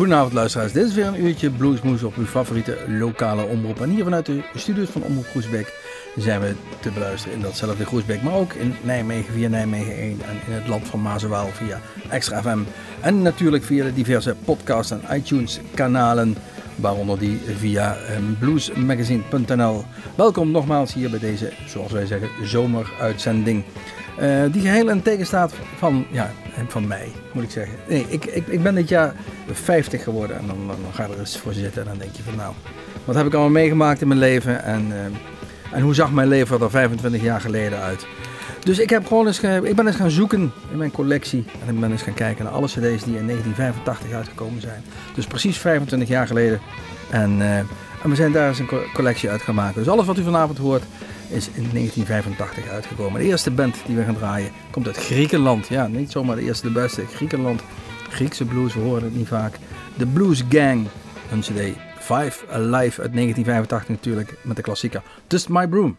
Goedenavond luisteraars, dit is weer een uurtje Bluesmoes op uw favoriete lokale omroep. En hier vanuit de studios van Omroep Groesbeek zijn we te beluisteren in datzelfde Groesbeek, maar ook in Nijmegen via Nijmegen 1 en in het land van Mazenwaal via Extra FM. En natuurlijk via de diverse podcast en iTunes kanalen, waaronder die via ehm, bluesmagazine.nl. Welkom nogmaals hier bij deze, zoals wij zeggen, zomeruitzending. Uh, die geheel in tegenstaat van, ja, van mij, moet ik zeggen. Nee, ik, ik, ik ben dit jaar 50 geworden en dan, dan, ga je er eens voor zitten en dan denk je van nou, wat heb ik allemaal meegemaakt in mijn leven en, uh, en hoe zag mijn leven er 25 jaar geleden uit. Dus ik, heb gewoon eens, ik ben eens gaan zoeken in mijn collectie en ik ben eens gaan kijken naar alle cd's die in 1985 uitgekomen zijn. Dus precies 25 jaar geleden. En, uh, en we zijn daar eens een collectie uit gaan maken. Dus alles wat u vanavond hoort is in 1985 uitgekomen. De eerste band die we gaan draaien komt uit Griekenland. Ja, niet zomaar de eerste, de beste. Griekenland. Griekse blues, we horen het niet vaak. De Blues Gang, hun cd. Five Alive uit 1985 natuurlijk, met de klassieker Just My Broom.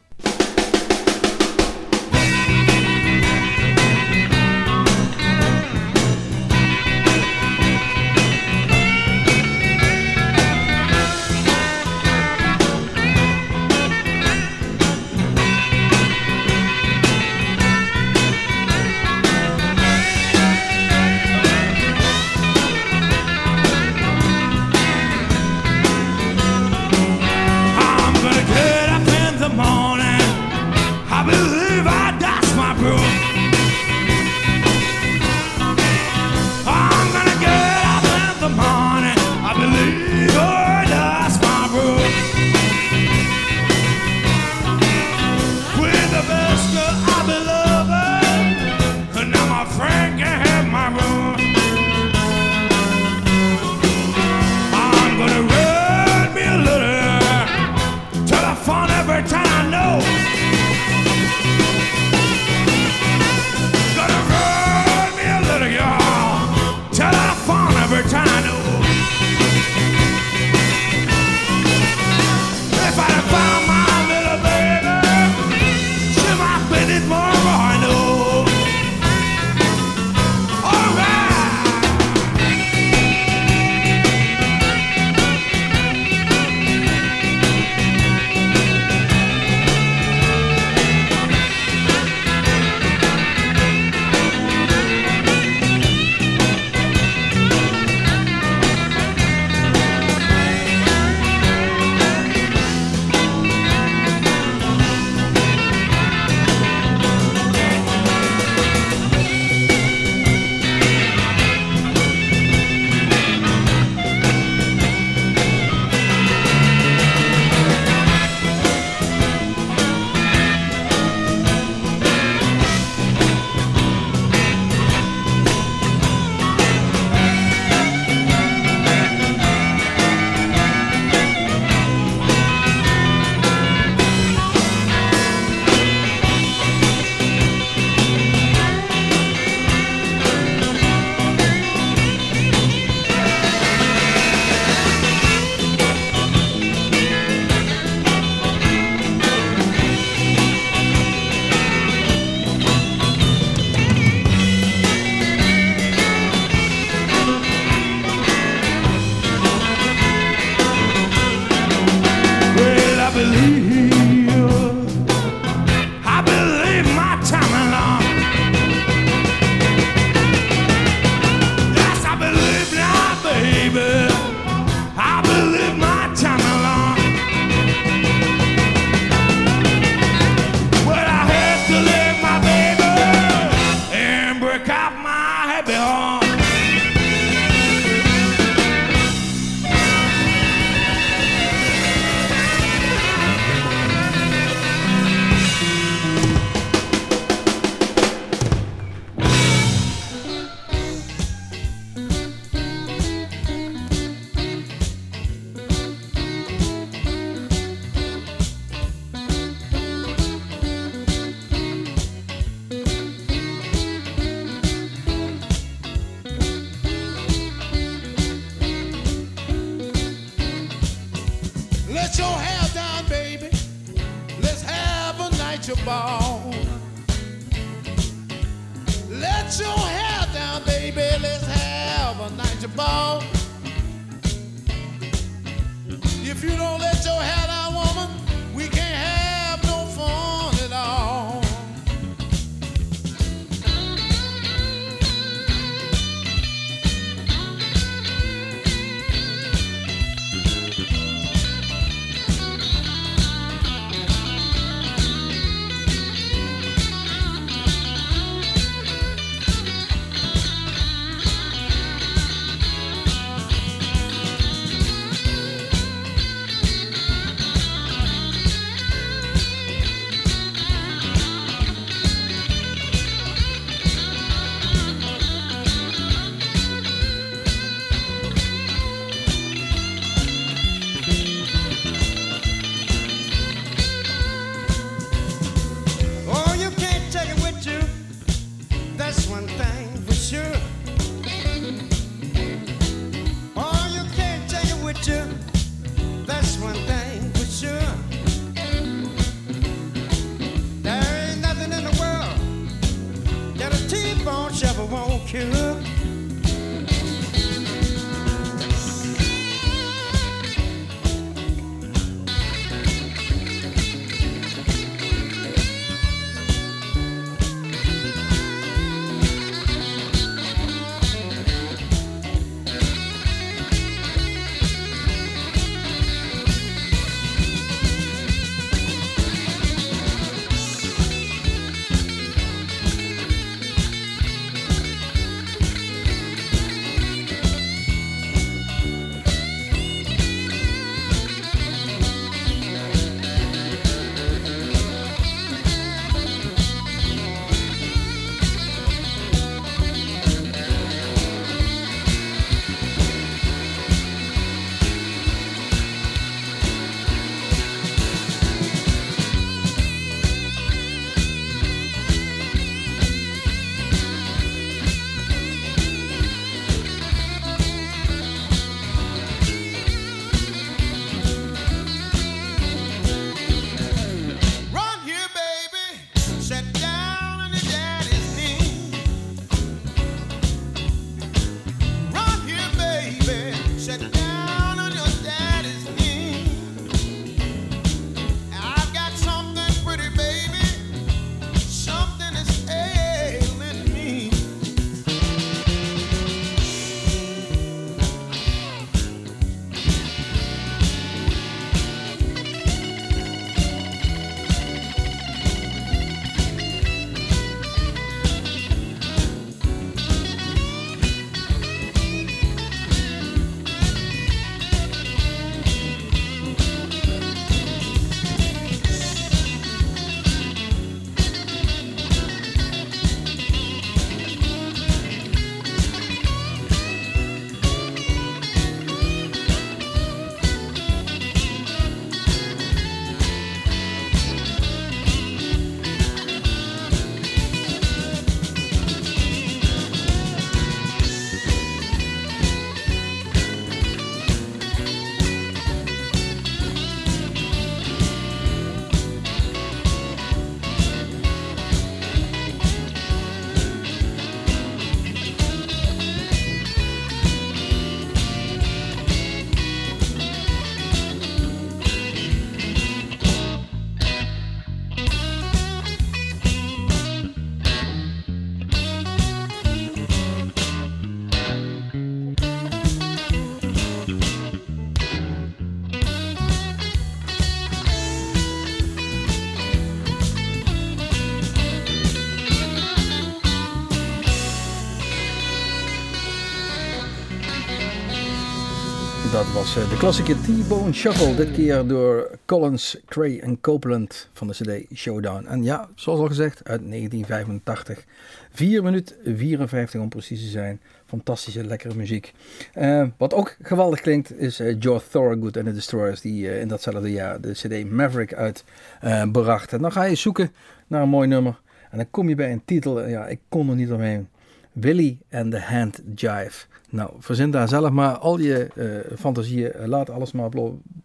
Eh, de klassieke T-Bone Shuffle. Dit keer door Collins, Cray en Copeland van de CD Showdown. En ja, zoals al gezegd, uit 1985. 4 minuten 54 om precies te zijn. Fantastische, lekkere muziek. Uh, wat ook geweldig klinkt is George Thorogood en de Destroyers. Die in datzelfde jaar de CD Maverick uitbrachten. en dan ga je zoeken naar een mooi nummer. En dan kom je bij een titel. Ja, ik kon er niet omheen. Willy and the Hand Jive. Nou, verzin daar zelf maar al je uh, fantasieën. Eh, laat alles maar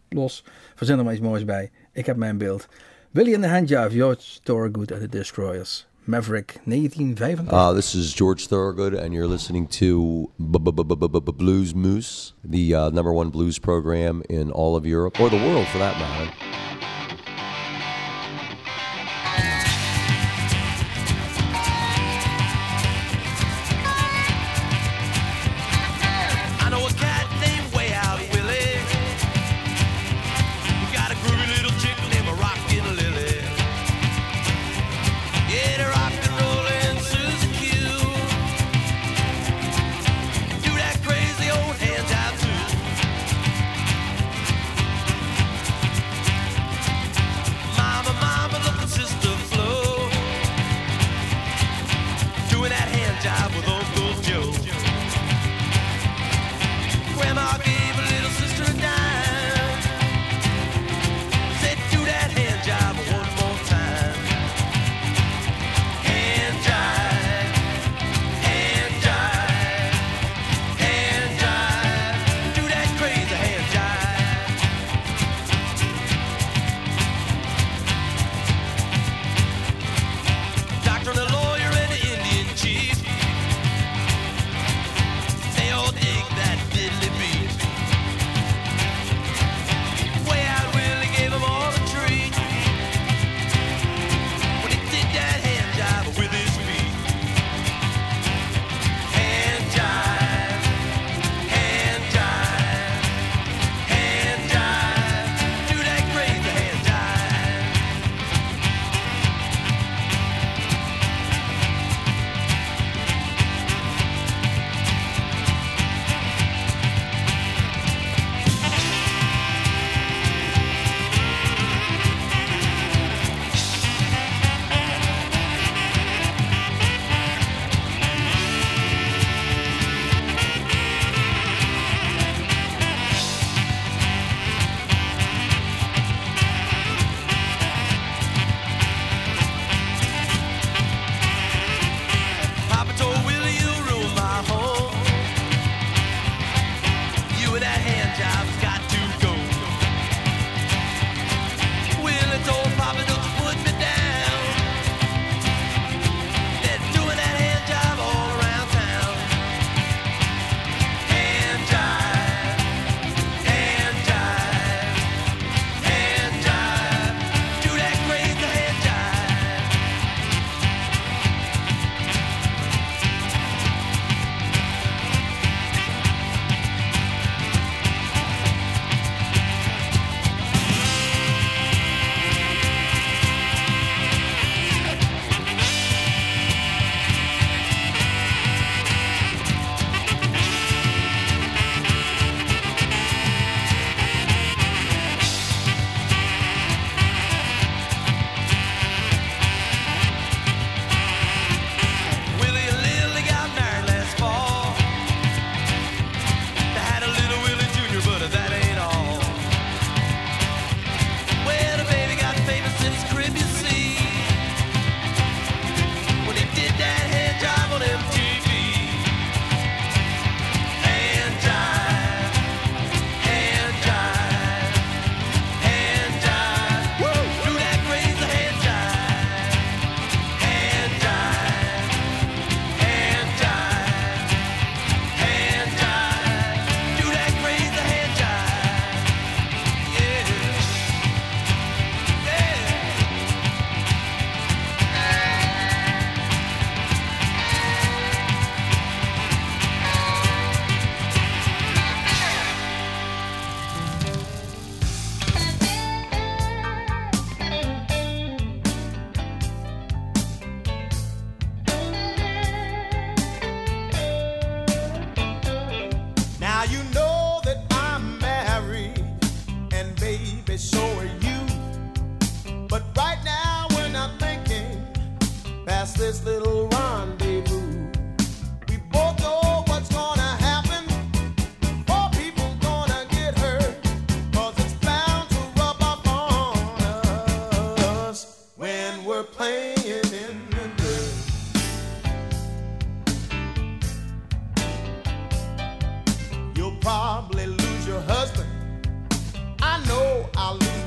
los. Verzin er maar iets moois bij. Ik heb mijn beeld. Willy and the Hand Jive, George Thorogood and the Destroyers. Maverick 1985. Uh, this is George Thorogood, and you're listening to Blues Moose, the uh, number one blues program in all of Europe, or the world for that matter.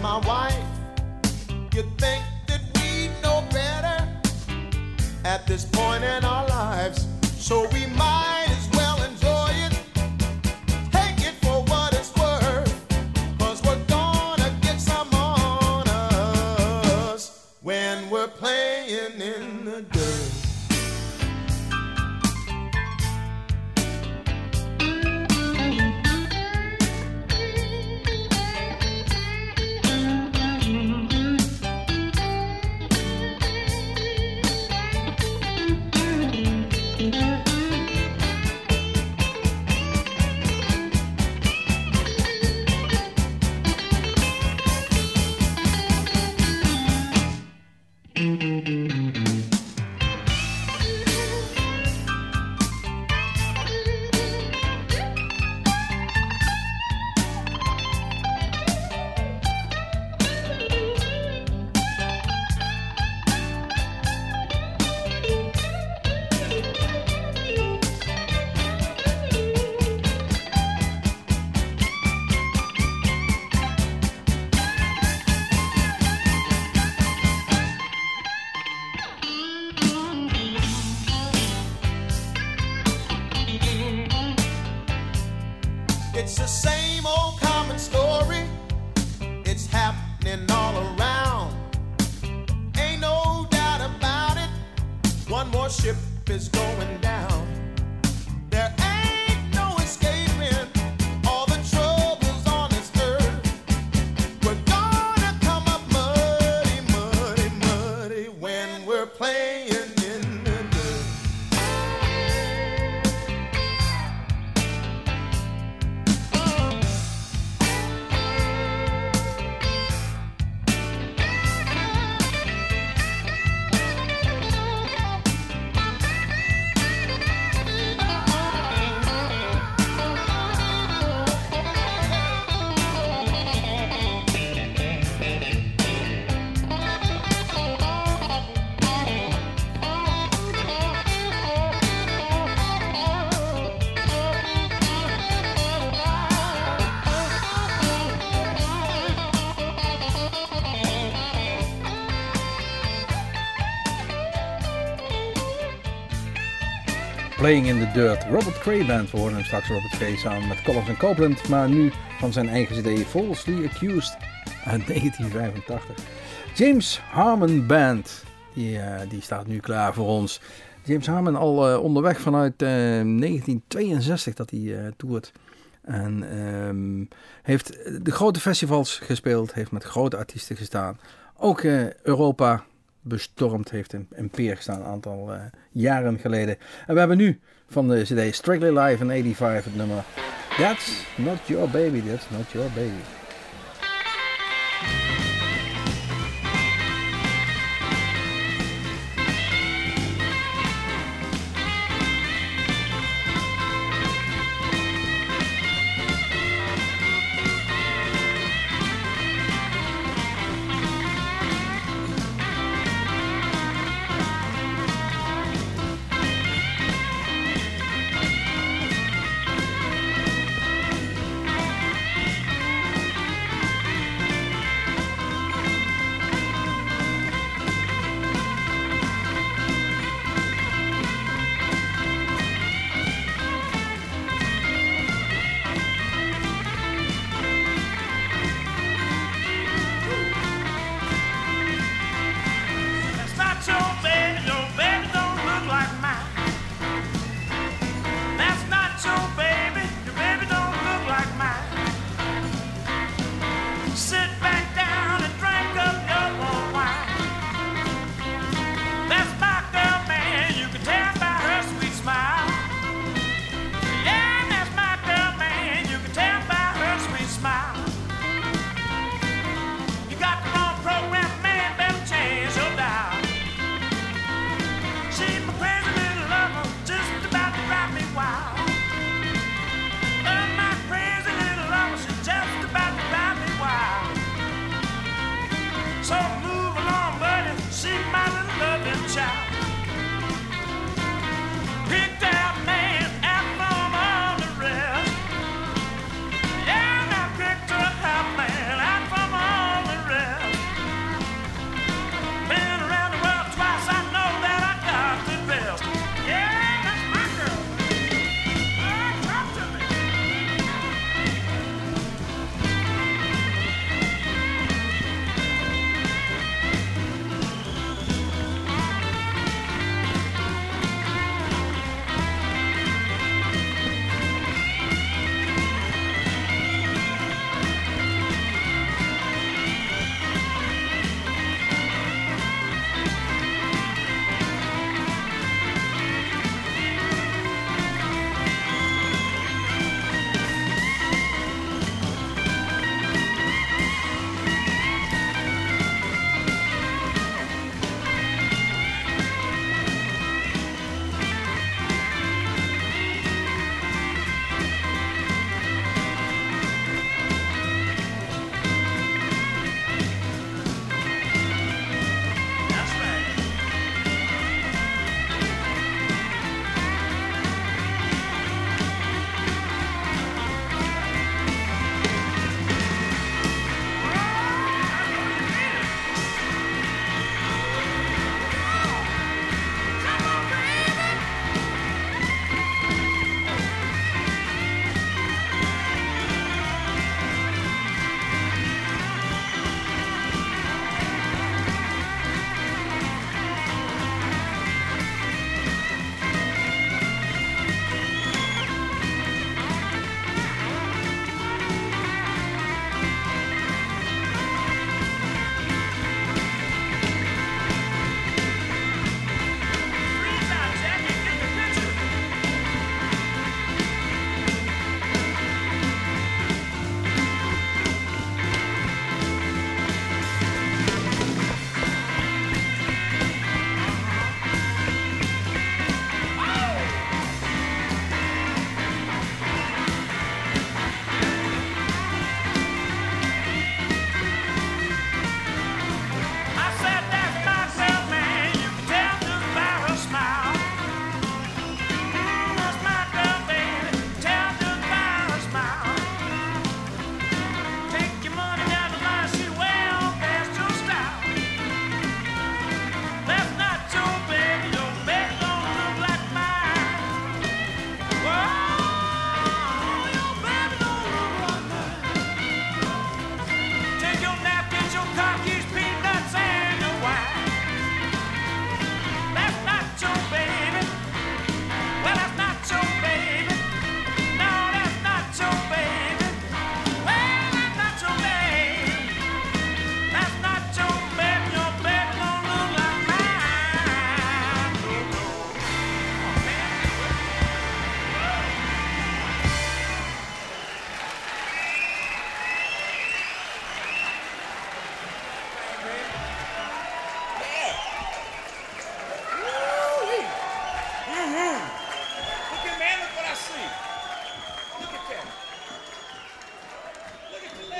My wife. You think that we know better? At this point in our lives, so we might Playing in the Dirt. Robert Cray Band. We horen hem straks Robert Cray samen met Collins en Copeland. Maar nu van zijn eigen cd Falsely Accused uit 1985. James Harmon Band. Die, eh, die staat nu klaar voor ons. James Harmon al eh, onderweg vanuit eh, 1962 dat hij eh toert. En ehm, heeft de grote festivals gespeeld. Heeft met grote artiesten gestaan. Ook eh, Europa bestormd heeft in, in Peer gestaan een aantal eh, jaren geleden. En we hebben nu van de CD Strictly Live in 85 het nummer That's Not Your Baby, That's Not Your Baby.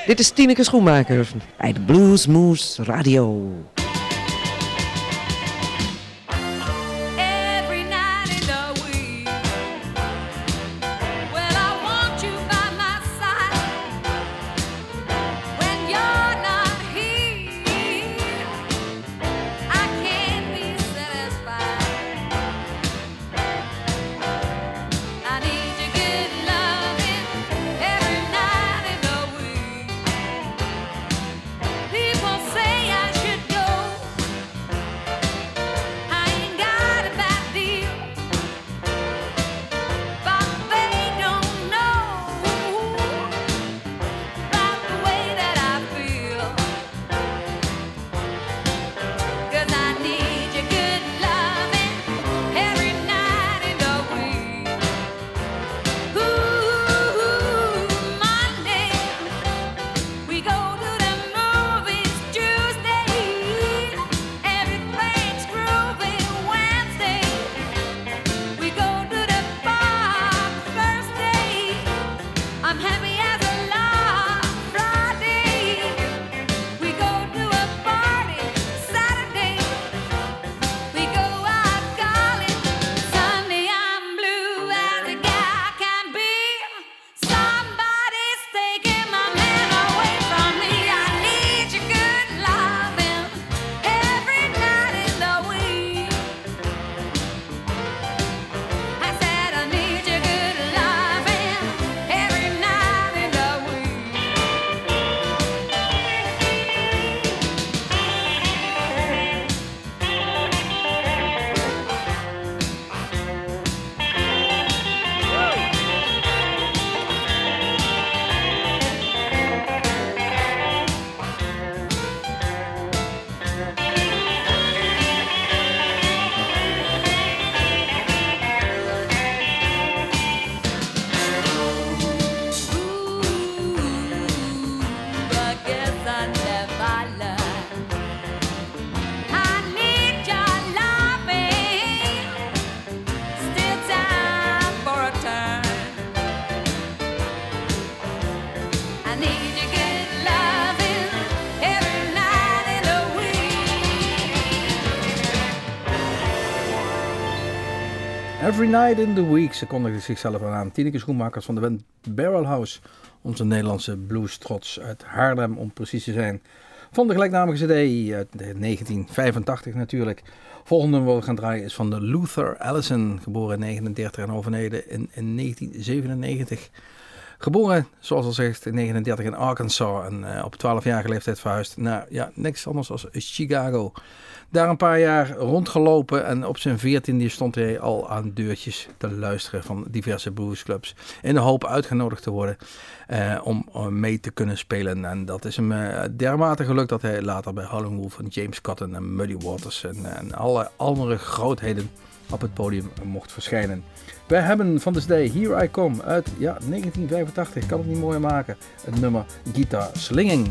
Dit is Tineke Schoenmaker bij de Blues Moose Radio. Every Night in the Week. Ze kondigde zichzelf aan. Tineke Schoenmakers van de Barrel House. Onze Nederlandse blues trots uit Haarlem om precies te zijn. Van de gelijknamige cd uit 1985 natuurlijk. Volgende wat we gaan draaien is van de Luther Allison. Geboren in 1939 en overleden in, in 1997. Geboren, zoals al zegt, in 1939 in Arkansas. En uh, op 12-jarige leeftijd verhuisd naar ja, niks anders dan Chicago. Daar een paar jaar rondgelopen en op zijn veertiende stond hij al aan deurtjes te luisteren van diverse bluesclubs. In de hoop uitgenodigd te worden eh, om mee te kunnen spelen. En dat is hem eh, dermate gelukt dat hij later bij Howlin' Wolf en James Cotton en Muddy Waters en, en alle andere grootheden op het podium mocht verschijnen. Wij hebben van de CD Here I Come uit ja, 1985, kan het niet mooier maken, het nummer Guitar Slinging.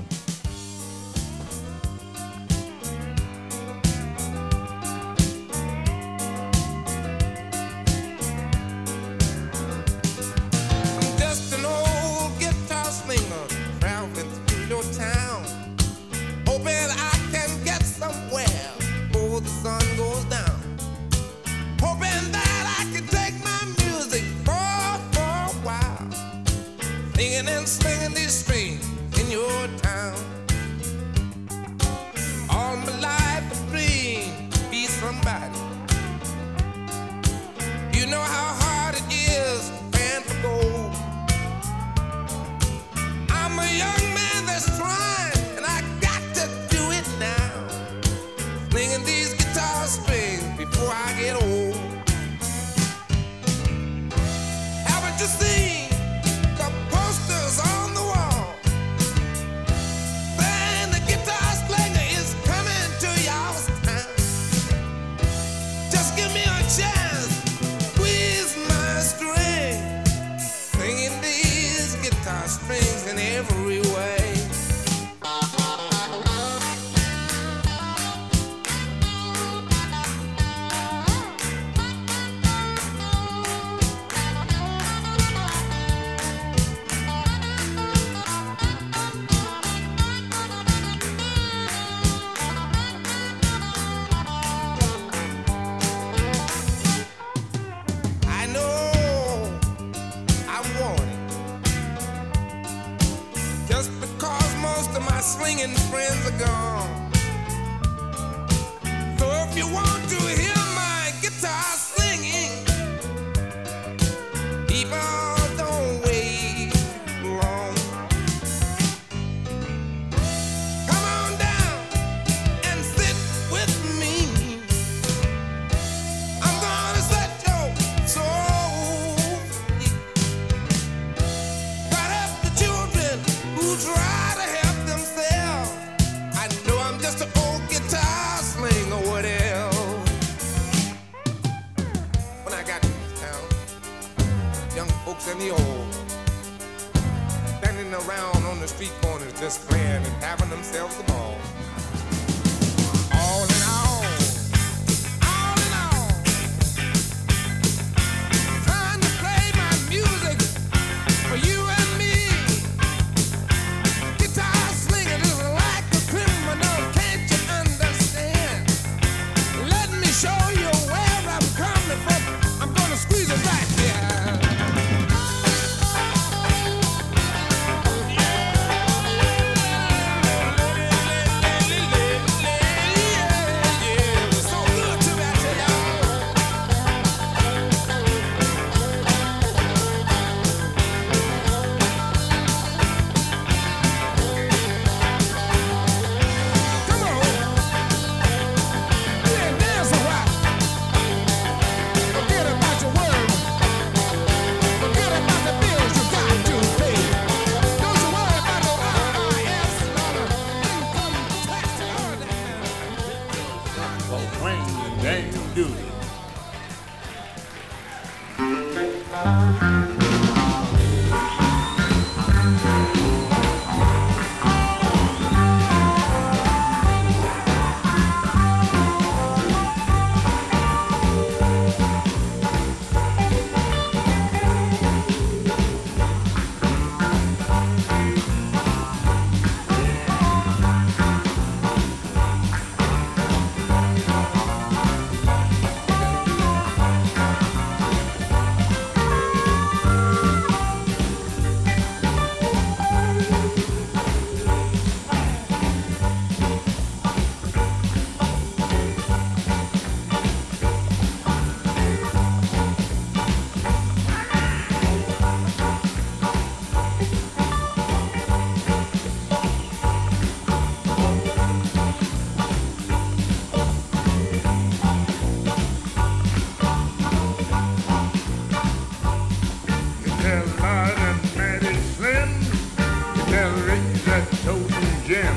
celebrate that totem Jim.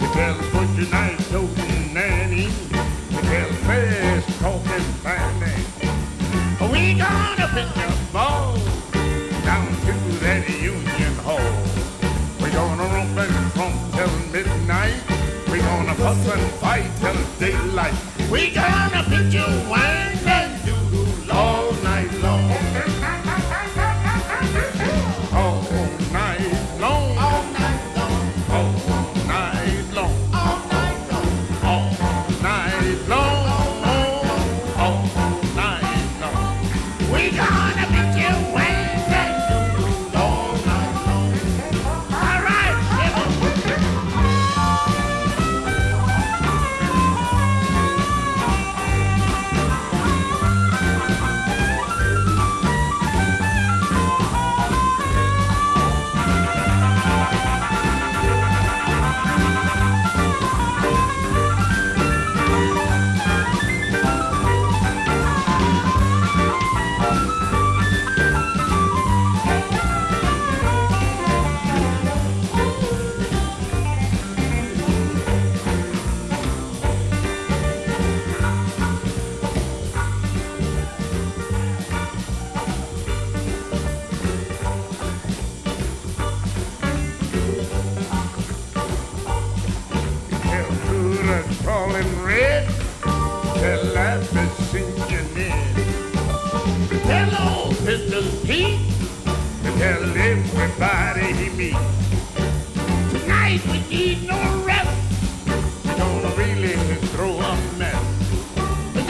You tell butcher knife totem Nanny. You tell fast talking Fanny. We gonna pick up ball down to that Union Hall. We gonna romp and trump till midnight. We gonna fuss and fight till daylight. We gonna pitch you one day.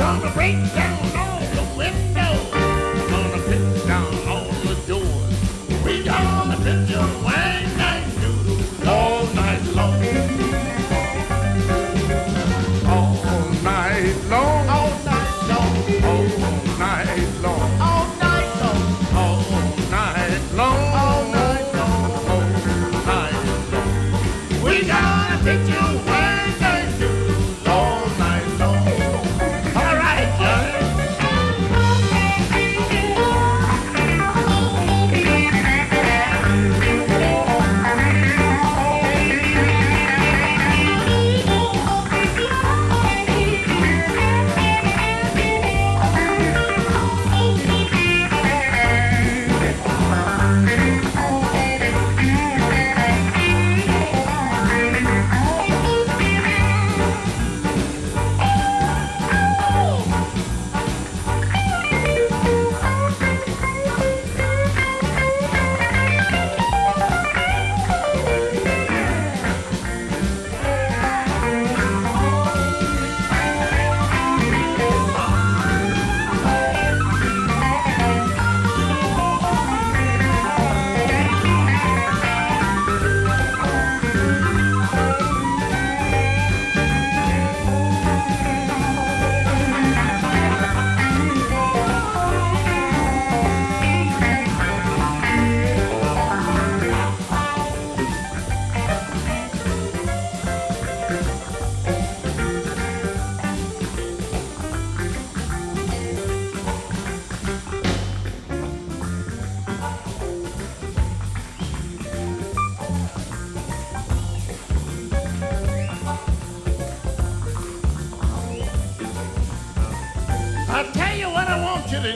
gonna break down all the women.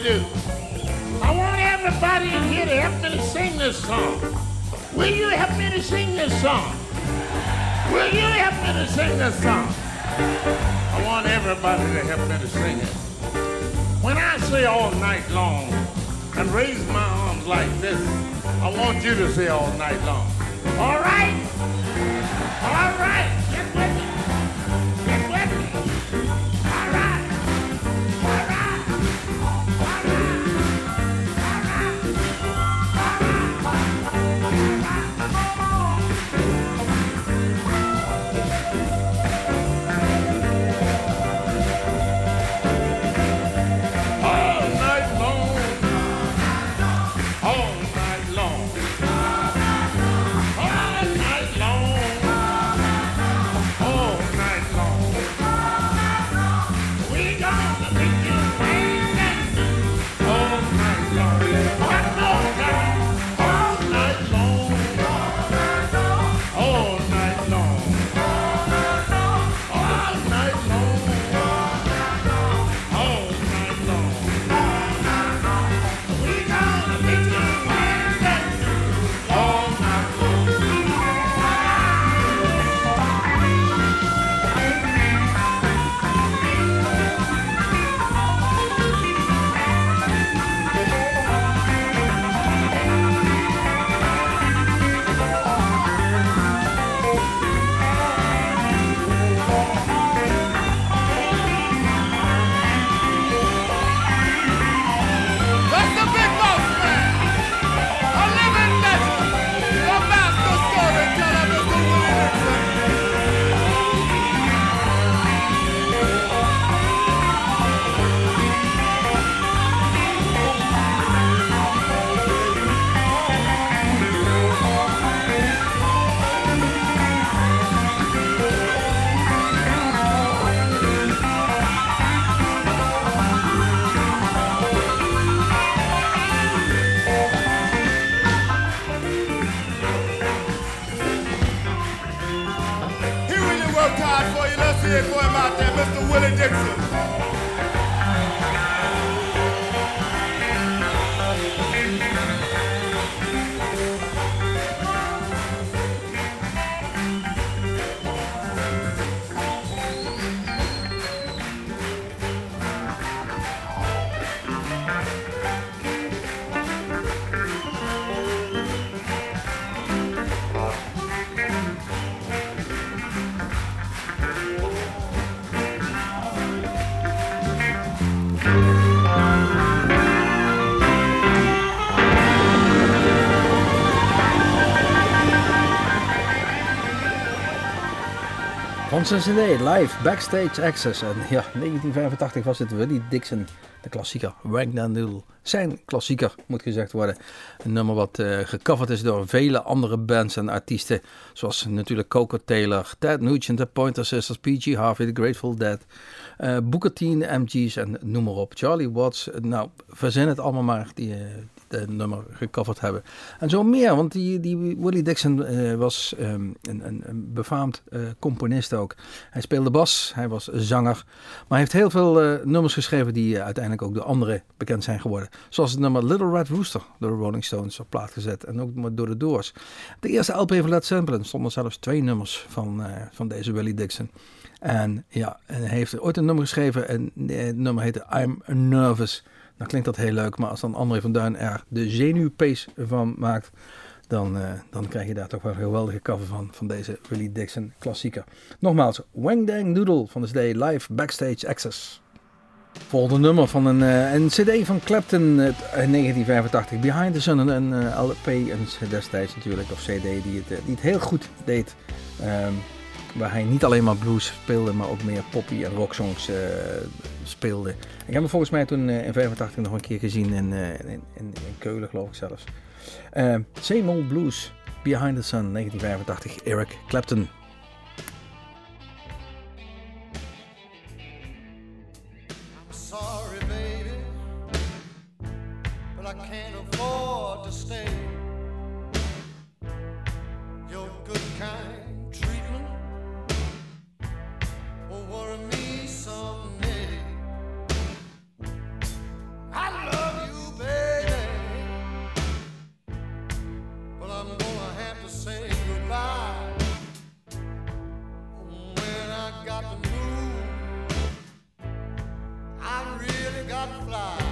Do. I want everybody in here to help me to sing this song. Will you help me to sing this song? Will you help me to sing this song? I want everybody to help me to sing it. When I say all night long and raise my arms like this, I want you to say all night long. All right? All right. Live, backstage access. En ja, 1985 was het Willie Dixon De klassieker Wang Dan Doodle. Zijn klassieker, moet gezegd worden. Een nummer wat eh, gecoverd is door vele andere bands en artiesten. Zoals natuurlijk Coco Taylor, Ted Nugent, The Pointer Sisters, P.G. Harvey, The Grateful Dead. eh Booker T, MG's en noem maar op. Charlie Watts, nou, verzin het allemaal maar die eh, de nummer gecoverd hebben. En zo meer, want die, die Willie Dixon eh, was ehm, een, een, een befaamd eh, componist ook. Hij speelde bas, hij was zanger, maar hij heeft heel veel eh, nummers geschreven die eh, uiteindelijk ook door anderen bekend zijn geworden. Zoals het nummer Little Red Rooster door de Rolling Stones op plaat gezet en ook door de Doors. De eerste LP van Led Zeppelin stonden zelfs twee nummers van, eh, van deze Willie Dixon. En ja, en hij heeft ooit een nummer geschreven en eh, het nummer heette I'm Nervous. Dan klinkt dat heel leuk, maar als dan André van Duin er de zenuwpees van maakt, dan, eh, dan krijg je daar toch wel een geweldige cover van, van deze Willie Dixon klassieker. Nogmaals, Wang Dang Doodle van de CD Live Backstage Access. Volgende nummer van een, eh, een cd van Clapton uit 1985. Behind the Sun, een, eh, LP een destijds natuurlijk, of cd die het, eh, die het heel goed deed. Ehm, waar hij niet alleen maar blues speelde, maar ook meer poppy en rocksongs eh, speelde. Ik heb hem volgens mij toen eh, in 85 nog een keer gezien in, eh, in, in, in Keulen, geloof ik zelfs. Uh, Same Old Blues, Behind the Sun, 1985, Eric Clapton. I'm sorry, baby, but I can't Butterfly.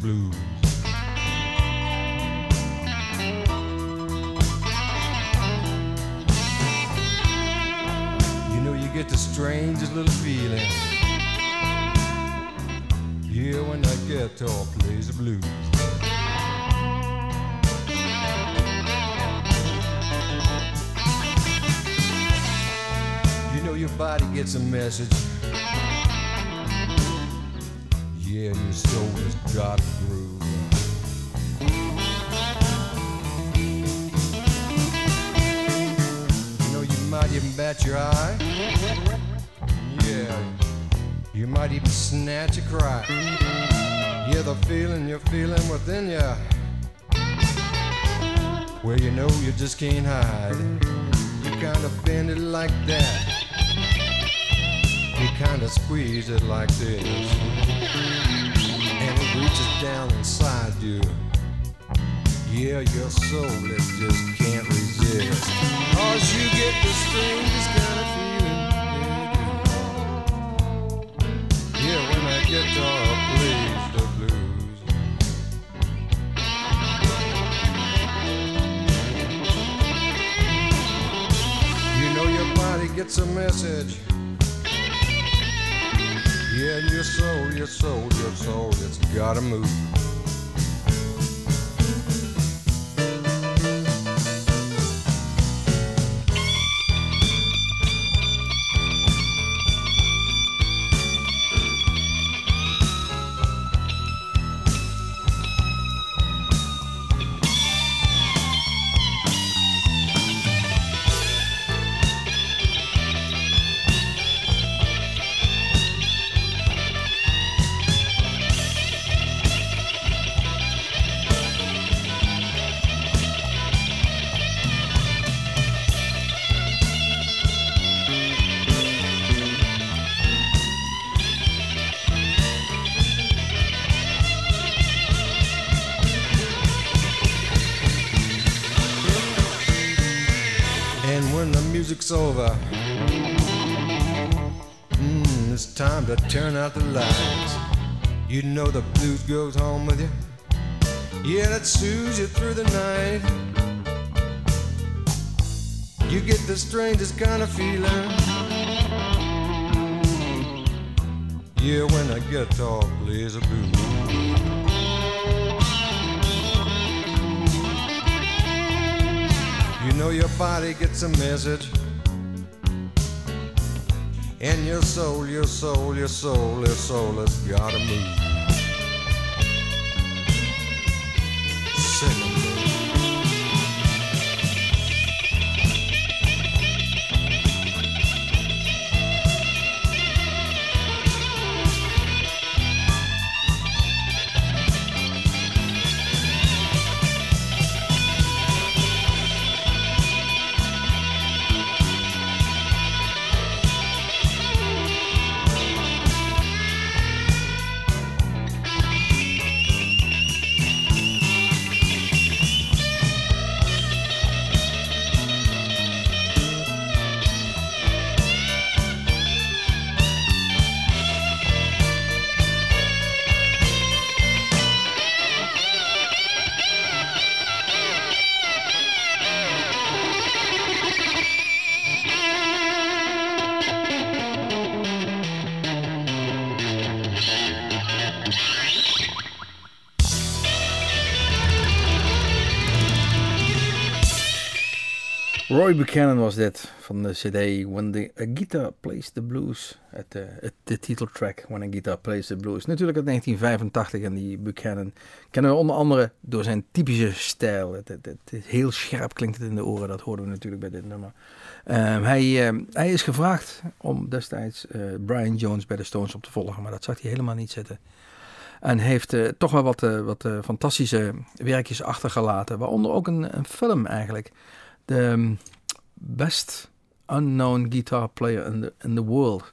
Blues. Yeah, your soul it just can't resist. Cause you get the strangest kind of feeling. Yeah, yeah when that guitar plays the blues. You know your body gets a message. Yeah, your soul, your soul, your soul, it's gotta move. Goes home with you. Yeah, that soothes you through the night. You get the strangest kind of feeling. Yeah, when a guitar plays a blues. You know your body gets a message. And your soul, your soul, your soul, your soul has gotta move. Buchanan was dit van de CD When the a Guitar Plays the Blues. Het, het, de titeltrack When a Guitar Plays the Blues. Natuurlijk uit 1985 en die Buchanan kennen we onder andere door zijn typische stijl. Het, heel scherp klinkt het in de oren, dat hoorden we natuurlijk bij dit nummer. Ehm, hij, ehm, hij is gevraagd om destijds eh, Brian Jones bij de Stones op te volgen, maar dat zag hij helemaal niet zitten. En heeft eh, toch wel wat, wat fantastische werkjes achtergelaten. Waaronder ook een, een film eigenlijk. De ehm, Best Unknown Guitar Player in the, in the World.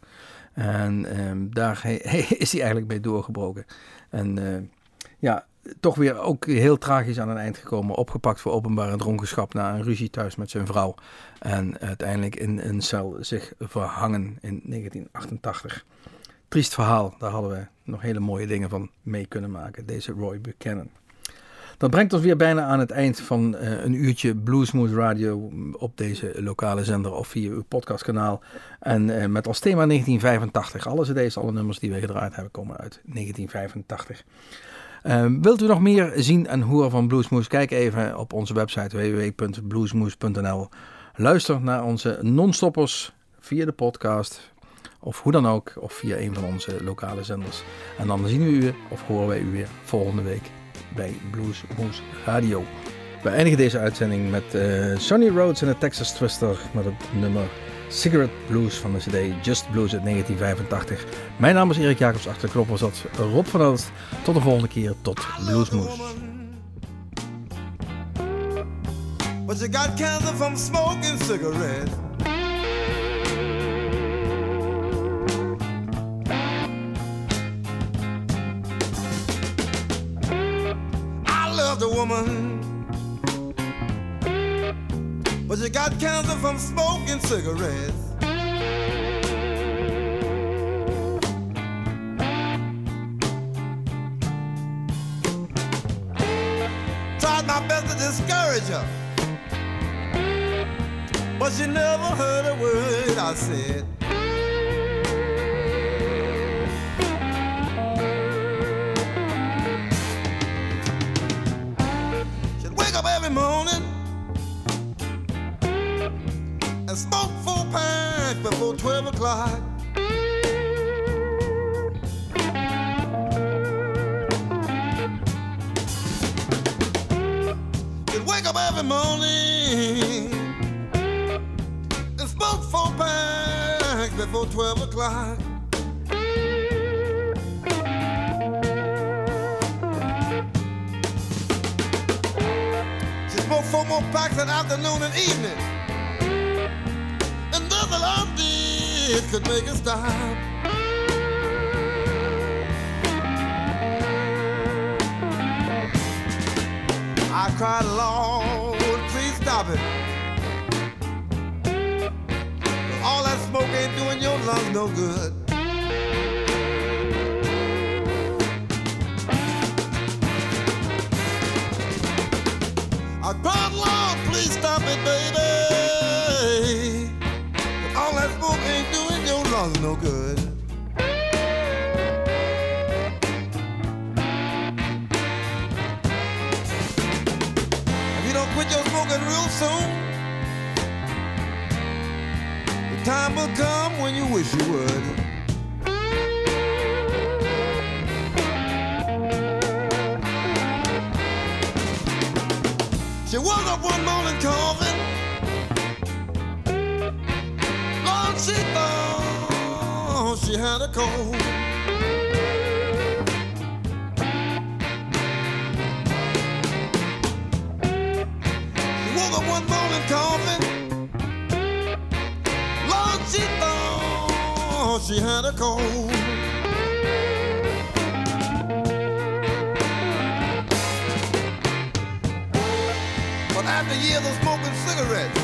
En ehm, daar is hij eigenlijk mee doorgebroken. En eh, ja, toch weer ook heel tragisch aan een eind gekomen. Opgepakt voor openbare dronkenschap na een ruzie thuis met zijn vrouw. En uiteindelijk in een cel zich verhangen in 1988. Triest verhaal, daar hadden we nog hele mooie dingen van mee kunnen maken. Deze Roy Buchanan. Dat brengt ons weer bijna aan het eind van eh, een uurtje Bluesmoose Radio op deze lokale zender of via uw podcastkanaal. En eh, met als thema 1985. Alle cd's, alle nummers die we gedraaid hebben komen uit 1985. Eh, wilt u nog meer zien en horen van Bluesmoose? Kijk even op onze website www.bluesmoose.nl. Luister naar onze non-stoppers via de podcast of hoe dan ook, of via een van onze lokale zenders. En dan zien we u of horen wij u weer volgende week bij Blues Moose Radio. We eindigen deze uitzending met eh, Sonny Rhodes en de Texas Twister met het nummer Cigarette Blues van de CD Just Blues uit 1985. Mijn naam is Erik Jacobs, achter de knoppen zat Rob van Elst. Tot de volgende keer, tot Blues Moose. You got from smoking cigarettes. I love the woman, but you got cancer from smoking cigarettes. Tried my best to discourage her, but she never heard a word I said. Every morning and smoke four packs before 12 o'clock. She'd wake up every morning and smoke four packs before 12 o'clock. Four more packs that afternoon and evening. And nothing I did could make it stop. I cried, Lord, please stop it. All that smoke ain't doing your lungs no good. Baby. All that smoke ain't doing your lungs no good. If you don't quit your smoking real soon, the time will come when you wish you would. She woke up one morning coughing. She had a cold. One morning. Lord, she thought she had a cold. But after years of smoking cigarettes,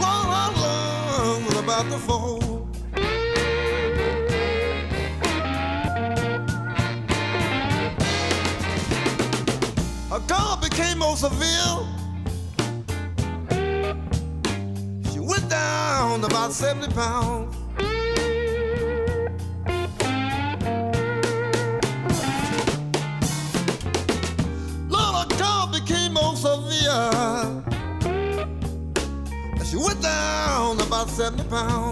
Lord, her lungs was about to fold. Camo Seville. She went down about 70 pounds. Lola Toby Camo Seville. She went down about 70 pounds.